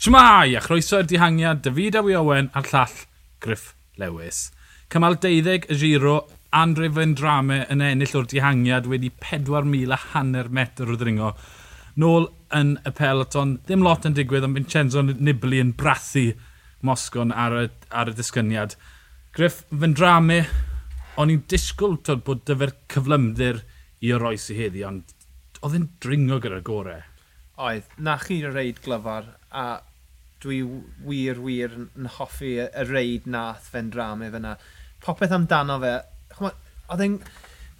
Shmai! A chroeso i'r dihangiad, David Awi Owen a'r llall Griff Lewis. Cymal 12 y giro, Andre Fendrame yn ennill o'r dihangiad wedi 4,000 a hanner metr o ddringo. Nôl yn y peloton, ddim lot yn digwydd, ond Vincenzo Nibli yn brathu Mosgon ar y, ar y disgyniad. Griff Vendrame, o'n i'n disgwyl tod, bod dyfer cyflymdir i oroes i heddi, ond oedd yn dringo gyda'r gorau. Oedd, na chi reid glyfar, a dwi wir wir yn hoffi y reid nath fe'n drame fyna. Popeth amdano fe, oedd e'n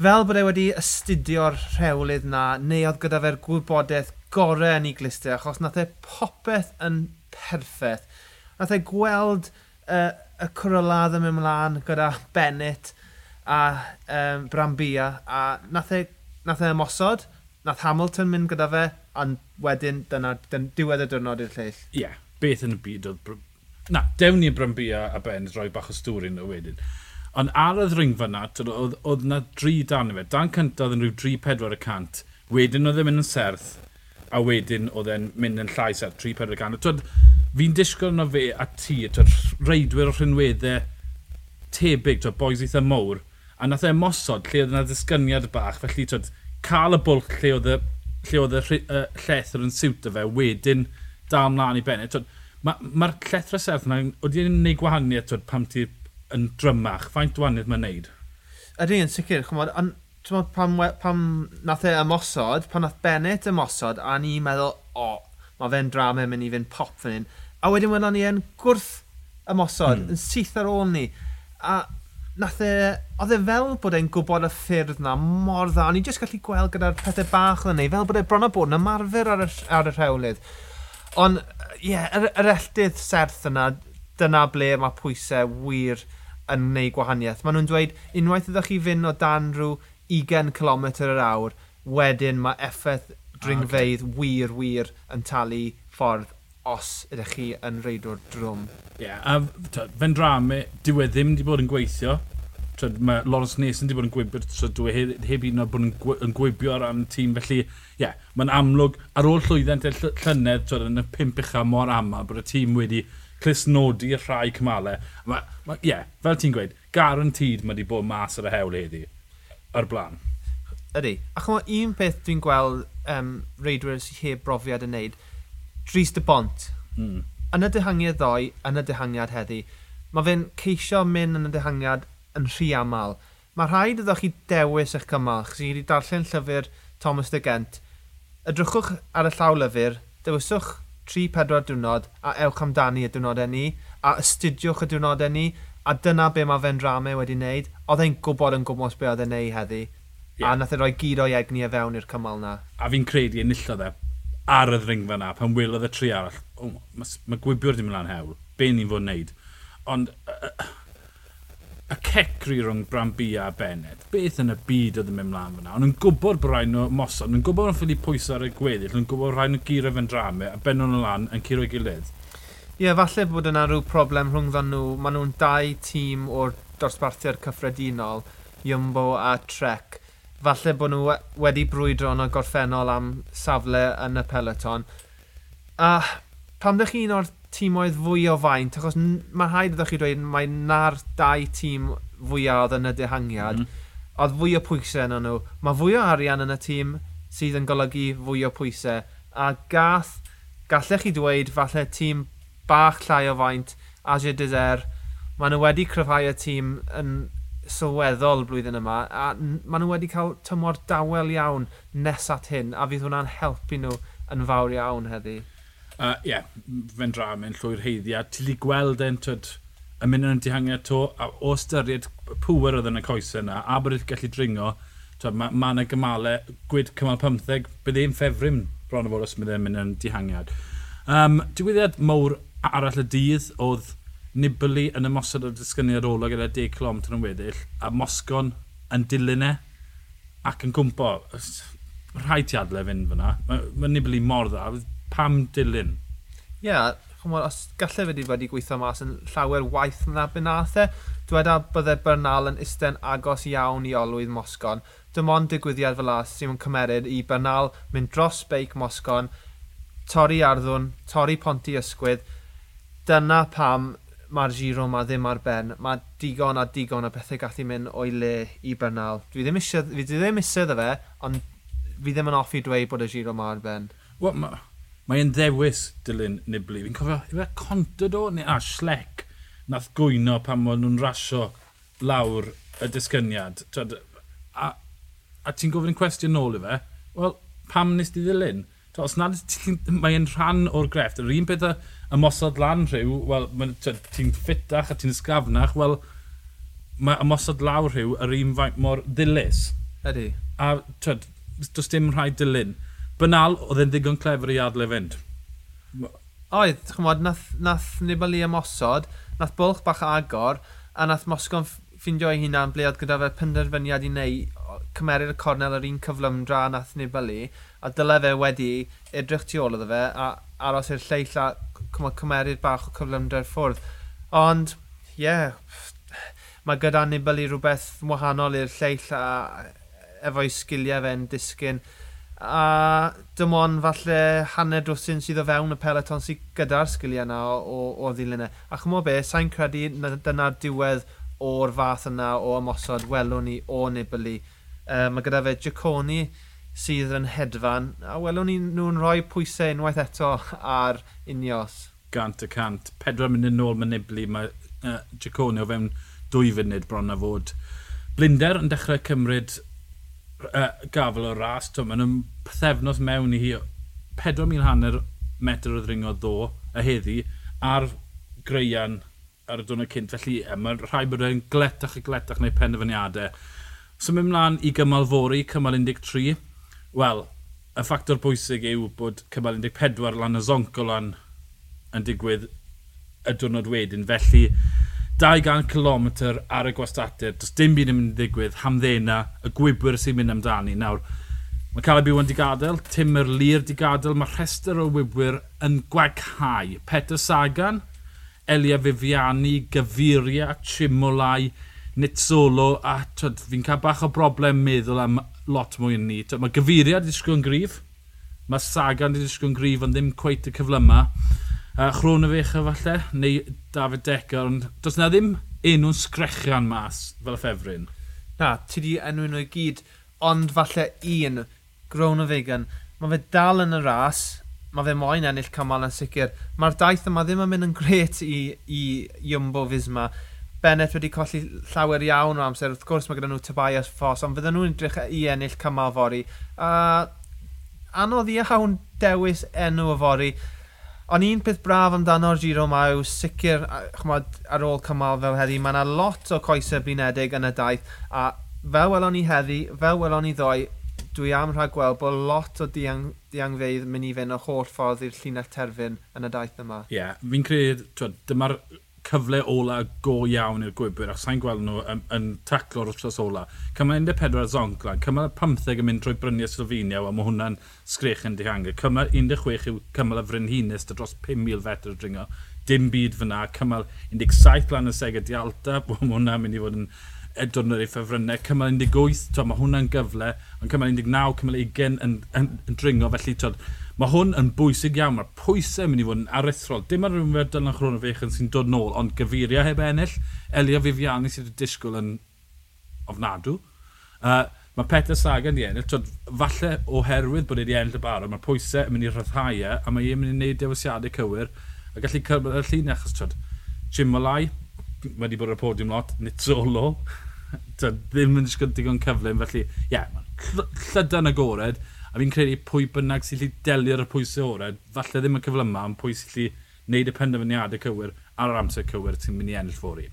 fel bod e wedi astudio'r rhewlydd na, neu oedd gyda fe'r gwybodaeth gorau yn ei glistau, achos nath e popeth yn perffaith. Nath e gweld uh, y cwroladd yn mynd mlaen gyda Bennett a um, Brambia, a nath e, nath e ymosod, nath Hamilton mynd gyda fe, ond wedyn dyna, dyna diwedd y diwrnod i'r lleill. Ie, yeah, beth yn y byd oedd... Na, dewn ni'n Brambia a Ben roi bach o stwrin o wedyn. Ond ar y ddringfa na, oedd oedd na dri dan y fe. Dan cyntaf oedd yn rhyw 3-4 y cant. Wedyn oedd e'n mynd yn serth, a wedyn oedd e'n mynd yn llai serth 3-4 y cant. Fi'n disgwyl yno fe a ti, twyd, reidwyr o rhinweddau tebyg, twyd, boes eitha mowr. A nath e mosod lle oedd yna ddisgyniad bach, felly twyd, cael y bwlch lle oedd y, lle oedd y, uh, llethr yn siwt o fe, wedyn dal mlaen i Bennett. Mae'r ma, llethra serth yna, wedi yn gwneud gwahaniaeth twyd, pam ti yn drymach? Faint gwahaniaeth mae'n neud? Ydy, yn sicr, chymod, ond pam, pam nath e ymosod, pam nath Bennett ymosod, a ni'n meddwl, o, oh, mae fe'n drama mynd i fynd pop fan hyn. A wedyn wedyn ni yn gwrth ymosod, mm. yn syth ar ôl ni. A nath e, oedd e fel bod e'n gwybod y ffyrdd na mor dda, o'n i'n just gallu gweld gyda'r pethau bach yn ei, fel bod e bron o bod yn ymarfer ar y, ar y rhewlydd. Ond, ie, yeah, yr, yr elldydd serth yna, dyna ble mae pwysau wir yn gwneud gwahaniaeth. Maen nhw'n dweud, unwaith ydych chi fynd o dan rhyw 20 km yr awr, wedyn mae effaith dringfeidd ah, okay. wir, wir yn talu ffordd os ydych chi yn reidwr drwm. Ie, yeah, a fe'n fendrame, diwedd ddim wedi bod yn gweithio. Twyd, mae Lawrence Nes yn wedi bod yn gwibio, so dwi heb, heb un bod yn, gwybio ar ran tîm, felly ie, yeah, mae'n amlwg ar ôl llwyddiant y llynedd twyd, yn y pimp ucha mor aml bod y tîm wedi clusnodi y rhai cymalau. Ie, yeah, fel ti'n gweud, garantid mae wedi bod mas ar y hewl heddi, ar blaen. Ydy, a chymwa un peth dwi'n gweld um, reidwyr sy'n heb brofiad yn neud, Dries de Bont. Mm. Yn y dehangiad ddoe, yn y dehangiad heddi, mae fe'n ceisio mynd yn y dehangiad yn rhy aml. Mae rhaid iddo chi dewis eich cymal, chos i wedi darllen llyfr Thomas de Gent. Ydrychwch ar y llaw lyfr, dewiswch 3-4 diwrnod a ewch amdani y diwrnodau ni, a astudiwch y diwrnodau ni, a dyna be mae fe'n drame wedi wneud. Oedd e'n gwybod yn gwybod be oedd e'n neud heddi, yeah. a nath e roi gyd o'i egni e fewn i'r cymal na. A fi'n credu enillodd e ar y ddringfa na, pan wylodd y tri arall, oh, mae ma gwibiwr ddim yn lan hewl, be ni'n fod wneud? Ond uh, y cecri rhwng Brambia a Bennett. Beth yn y byd oedd yn mynd mlaen fyna? Ond yn gwybod bod rhaid nhw mosod, yn gwybod nhw'n ffili pwysau ar y gweddill, yn gwybod rhaid nhw giro fe'n drame, a ben nhw'n lan yn curo'i gilydd. Ie, yeah, falle bod yna rhyw problem rhwng ddyn nhw. Maen nhw'n dau tîm o'r dosbarthiad cyffredinol, Jumbo a Trek. Falle bod nhw wedi brwydro yn y gorffennol am safle yn y peloton. A pam ddech chi un o'r tîmoedd fwy o faint, achos mae rhaid ydych chi dweud mae na'r dau tîm fwyaf oedd yn y dehangiad, mm. oedd fwy o pwysau yn nhw. Mae fwy o arian yn y tîm sydd yn golygu fwy o pwysau, a gath, gallech chi dweud falle tîm bach llai o faint, Asia Dizer, maen nhw wedi cryfhau y tîm yn sylweddol blwyddyn yma, a maen nhw wedi cael tymor dawel iawn nes at hyn, a fydd hwnna'n helpu nhw yn fawr iawn heddi ie, uh, yeah, fe'n dra mewn llwy'r heiddiau. Ti li gweld e'n tyd, y mynd yn dihangiau to, a o styried pŵer oedd yn y coesau yna, a bod gallu dringo, mae ma yna gymalau, gwyd cymal 15, bydd e'n ffefrym bron o fod os bydd e'n mynd yn dihangiad. Um, Diwyddiad mawr arall y dydd oedd Nibli yn ymosod o'r disgyniad ola gyda 10 km yn weddill, a Mosgon yn dilyn e ac yn gwmpo. Rhaid ti adle fynd fyna. Mae ma Nibli mor dda pam dilyn? Ie, yeah, os gallai fe wedi wedi gweithio mas yn llawer waith na benathau, e, dweda dyweda bydde Bernal yn isten agos iawn i olwydd Mosgon. Dim ond digwyddiad fel as sy'n cymeryd i Bernal mynd dros beic Mosgon, torri arddwn, torri ponti ysgwydd. Dyna pam mae'r giro ma ddim ar ben. Mae digon a digon o bethau gallu mynd o'i le i Bernal. Dwi ddim eisiau, fi ddim eisiau dda fe, ond fi ddim yn offi dweud bod y giro ma ar ben. Wel, Mae'n ddewis Dylan Nibli. Fi'n cofio, yw e Contado neu a Schleck nath gwyno pan maen nhw'n rasio lawr y disgyniad. Twed, a, a ti'n gofyn cwestiwn nôl i fe, wel, pam nes di ddilyn? Twed, os nad mae'n rhan o'r grefft, yr un peth y ymosod lan rhyw, wel, ti'n ffitach a ti'n ysgafnach, wel, mae ymosod lawr rhyw yr un faint mor ddilys. Ydy. A twyd, does dim rhaid dilyn. Bynal, oedd e'n ddigon clefer i adle fynd. Oedd, chymod, nath, nath Nibali ymosod, nath bwlch bach agor, a nath Mosgon ffindio ei hunan ble oedd gyda fe penderfyniad i wneud cymeru'r cornel yr un cyflym dra nath Nibali, a dyle fe wedi edrych tu ôl iddo fe a aros i'r lleill a cymeru'r bach o cyflymdra'r ffwrdd. Ond, ie, yeah, mae gyda Nibali rhywbeth wahanol i'r lleill a efo'i sgiliau fe'n disgyn a dim ond falle hanner drwsyn sydd o fewn y peleton sydd gyda'r sgiliau yna o, o, o. E. A chymod be, sa'n credu dyna'r diwedd o'r fath yna o ymosod welwn ni o Nibali. E, mae gyda fe Giaconi sydd yn hedfan, a welwn ni nhw'n rhoi pwysau unwaith eto ar unios. Gant y cant. Pedwar munud nôl mae Nibli, mae uh, Giaconi o fewn dwy funud bron a fod. Blinder yn dechrau cymryd uh, gafel o ras. Mae'n ym pethefnos mewn i hi 4,000 hanner metr o ddringo ddo y heddi a'r greian ar y dwrnod cynt. Felly mae'n rhai bod e'n gletach a gletach neu penderfyniadau. So mynd mlaen i gymal fori, cymal 13. Wel, y ffactor bwysig yw bod cymal 14 lan y zonco lan yn digwydd y diwrnod wedyn. Felly, 200 km ar y gwastadur, does dim byd yn mynd i ddigwydd, hamddena, y gwybwyr sy'n mynd amdani. Nawr, mae Caleb Iwan di gadael, Timur Lir di gadael, mae rhestr o wybwyr yn gwaghau. Peter Sagan, Elia Viviani, Gaviria, Chimolai, Nitsolo, a fi'n cael bach o broblem meddwl am lot mwy yn ni. Twyd, mae Gaviria di disgwyl yn grif, mae Sagan di disgwyl yn grif, ond ddim cweith y cyflymau uh, fech falle, neu David Decker, ond does na ddim enw'n sgrechian mas fel y ffefryn. Na, ti di enw nhw i gyd, ond falle un, Gronovegan, mae fe dal yn y ras, mae fe moyn ennill cymal yn sicr. Mae'r daith yma ddim yn mynd yn gret i, i Jumbo Fisma. Bennett wedi colli llawer iawn o amser, wrth gwrs mae gyda nhw Tobias Foss, ond fydden nhw'n edrych i ennill cymal fori. A anodd iawn dewis enw o fori. Ond un peth braf amdano'r giro mae yw sicr chmod, ar ôl cymal fel heddi, mae yna lot o coesau blinedig yn y daith a fel welon ni heddi, fel welon ni ddoe, dwi am rhaid gweld bod lot o diang, diangfeidd mynd i fynd o holl ffordd i'r llinell terfyn yn y daith yma. Ie, yeah, fi'n credu, dyma'r cyfle ola go iawn i'r gwybwyr, ac sa'n gweld nhw yn, yn taclo'r wrthos ola. Cymal 14 zoncla, cymal 15 yn mynd trwy Bryniau Slovenia, a mae hwnna'n sgrech yn dihangu. Cymal 16 yw cymal y Frynhines, dros 5,000 fetr dringo. Dim byd fyna, cymal 17 lan y sega di alta, mae hwnna'n mynd i fod yn edrych ar ei ffefrynnau. Cymal 18, to, mae hwnna'n gyfle, ond cymal 19, cymal 20 yn, yn, yn, yn dringo, felly tod, Mae hwn yn bwysig iawn. Mae'r pwysau mynd i fod yn aruthrol. Dim ar rhywbeth Dylan chrôn o fechyn sy'n dod nôl, ond gyfuriau heb ennill. Elia Fifiani sydd wedi disgwyl yn ofnadw. Uh, mae Peter Sagan di ennill. Tod, falle oherwydd bod e wedi ennill y barod, mae'r pwysau yn mynd i rhyddhau e, a mae e'n mynd i wneud dewisiadau cywir. A gallu cyrraedd y llun achos, tod, Jim Malai, wedi bod ar y podiwm lot, Nizzolo, tod, ddim yn disgwyl digon cyflym, felly, ie, yeah, llydan agored. A fi'n credu pwy bynnag sy'n lli delio'r pwysau orau, e, falle ddim y cyfle ond pwy sy'n lli wneud y penderfyniadau cywir ar yr amser cywir sy'n mynd i ennill fori.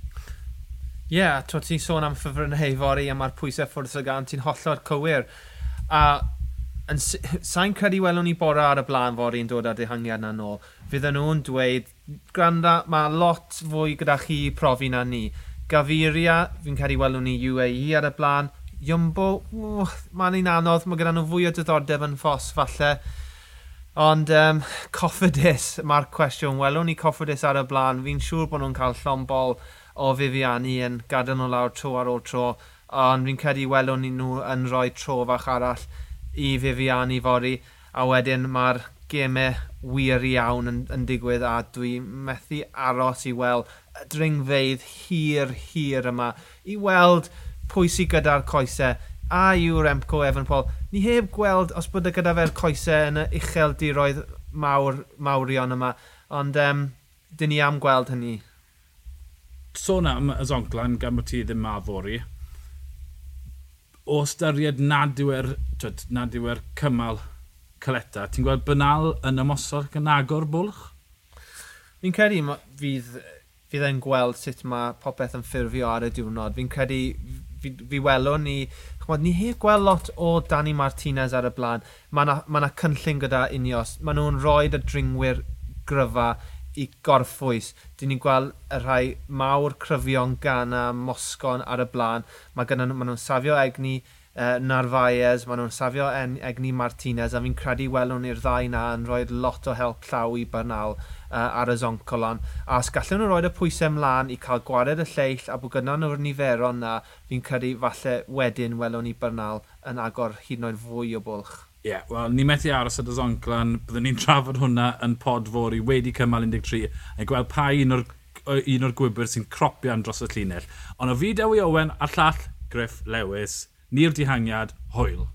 Ie, yeah, to ti'n sôn am ffefryn heifori a mae'r pwysau ffwrdd o gan ti'n hollol cywir. A sa'n credu welwn ni bora ar y blaen fori yn dod â dehangiad na nôl. Fydden nhw'n dweud, granda, mae lot fwy gyda chi profi na ni. Gaviria, fi'n credu welwn ni UAE ar y blaen. Jumbo, mae'n un anodd, mae gyda nhw fwy o diddordeb yn ffos falle. Ond um, Coffidus, mae'r cwestiwn, welwn ni Coffidus ar y blaen, fi'n siŵr bod nhw'n cael llombol o Viviani yn gadael nhw lawr tro ar ôl tro, ond fi'n credu welwn ni nhw yn rhoi tro fach arall i Viviani fori, a wedyn mae'r gemau wir iawn yn, yn digwydd a dwi methu aros i weld y dringfeidd hir hir yma. I weld pwy sydd gyda'r coesau a yw'r Emco Evan Paul. Ni heb gweld os bod y gyda fe'r coesau yn y uchel diroedd mawr, mawrion yma, ond um, dyn ni am gweld hynny. Sôn am y zonclan gan bod ti ddim ma fori, o ystyried nad yw'r e'r, nad yw er cymal caleta, ti'n gweld banal yn ymosod gan agor bwlch? Fi'n credu fydd fydd e'n gweld sut mae popeth yn ffurfio ar y diwrnod. Fi'n credu fi, fi welwn ni, chmod, ni heb gweld lot o Dani Martinez ar y blaen. Mae yna ma, cynllun gyda Unios. Mae nhw'n rhoi y dringwyr gryfa i gorffwys. Dyn ni'n gweld y rhai mawr cryfion gan a mosgon ar y blaen. Mae gyda nhw'n safio egni, uh, Narvaez, maen nhw'n safio en, Egni Martinez, a fi'n credu welwn ni'r ddau na yn rhoi lot o help llaw i Bernal uh, ar y zoncolon. A os gallwn nhw roed y pwysau ymlaen i cael gwared y lleill a bod gyda nhw'r niferon na, fi'n credu falle wedyn welwn ni Bernal yn agor hyd yn oed fwy o bwlch. Ie, yeah, wel, ni methu aros at y zonclan, byddwn ni'n trafod hwnna yn pod fori wedi cymal 13, a'n gweld pa un o'r, un o'r gwybr sy'n cropian dros y llinell. Ond o fi Dewi Owen a'r llall Griff Lewis, ni'r dihangiad, hwyl.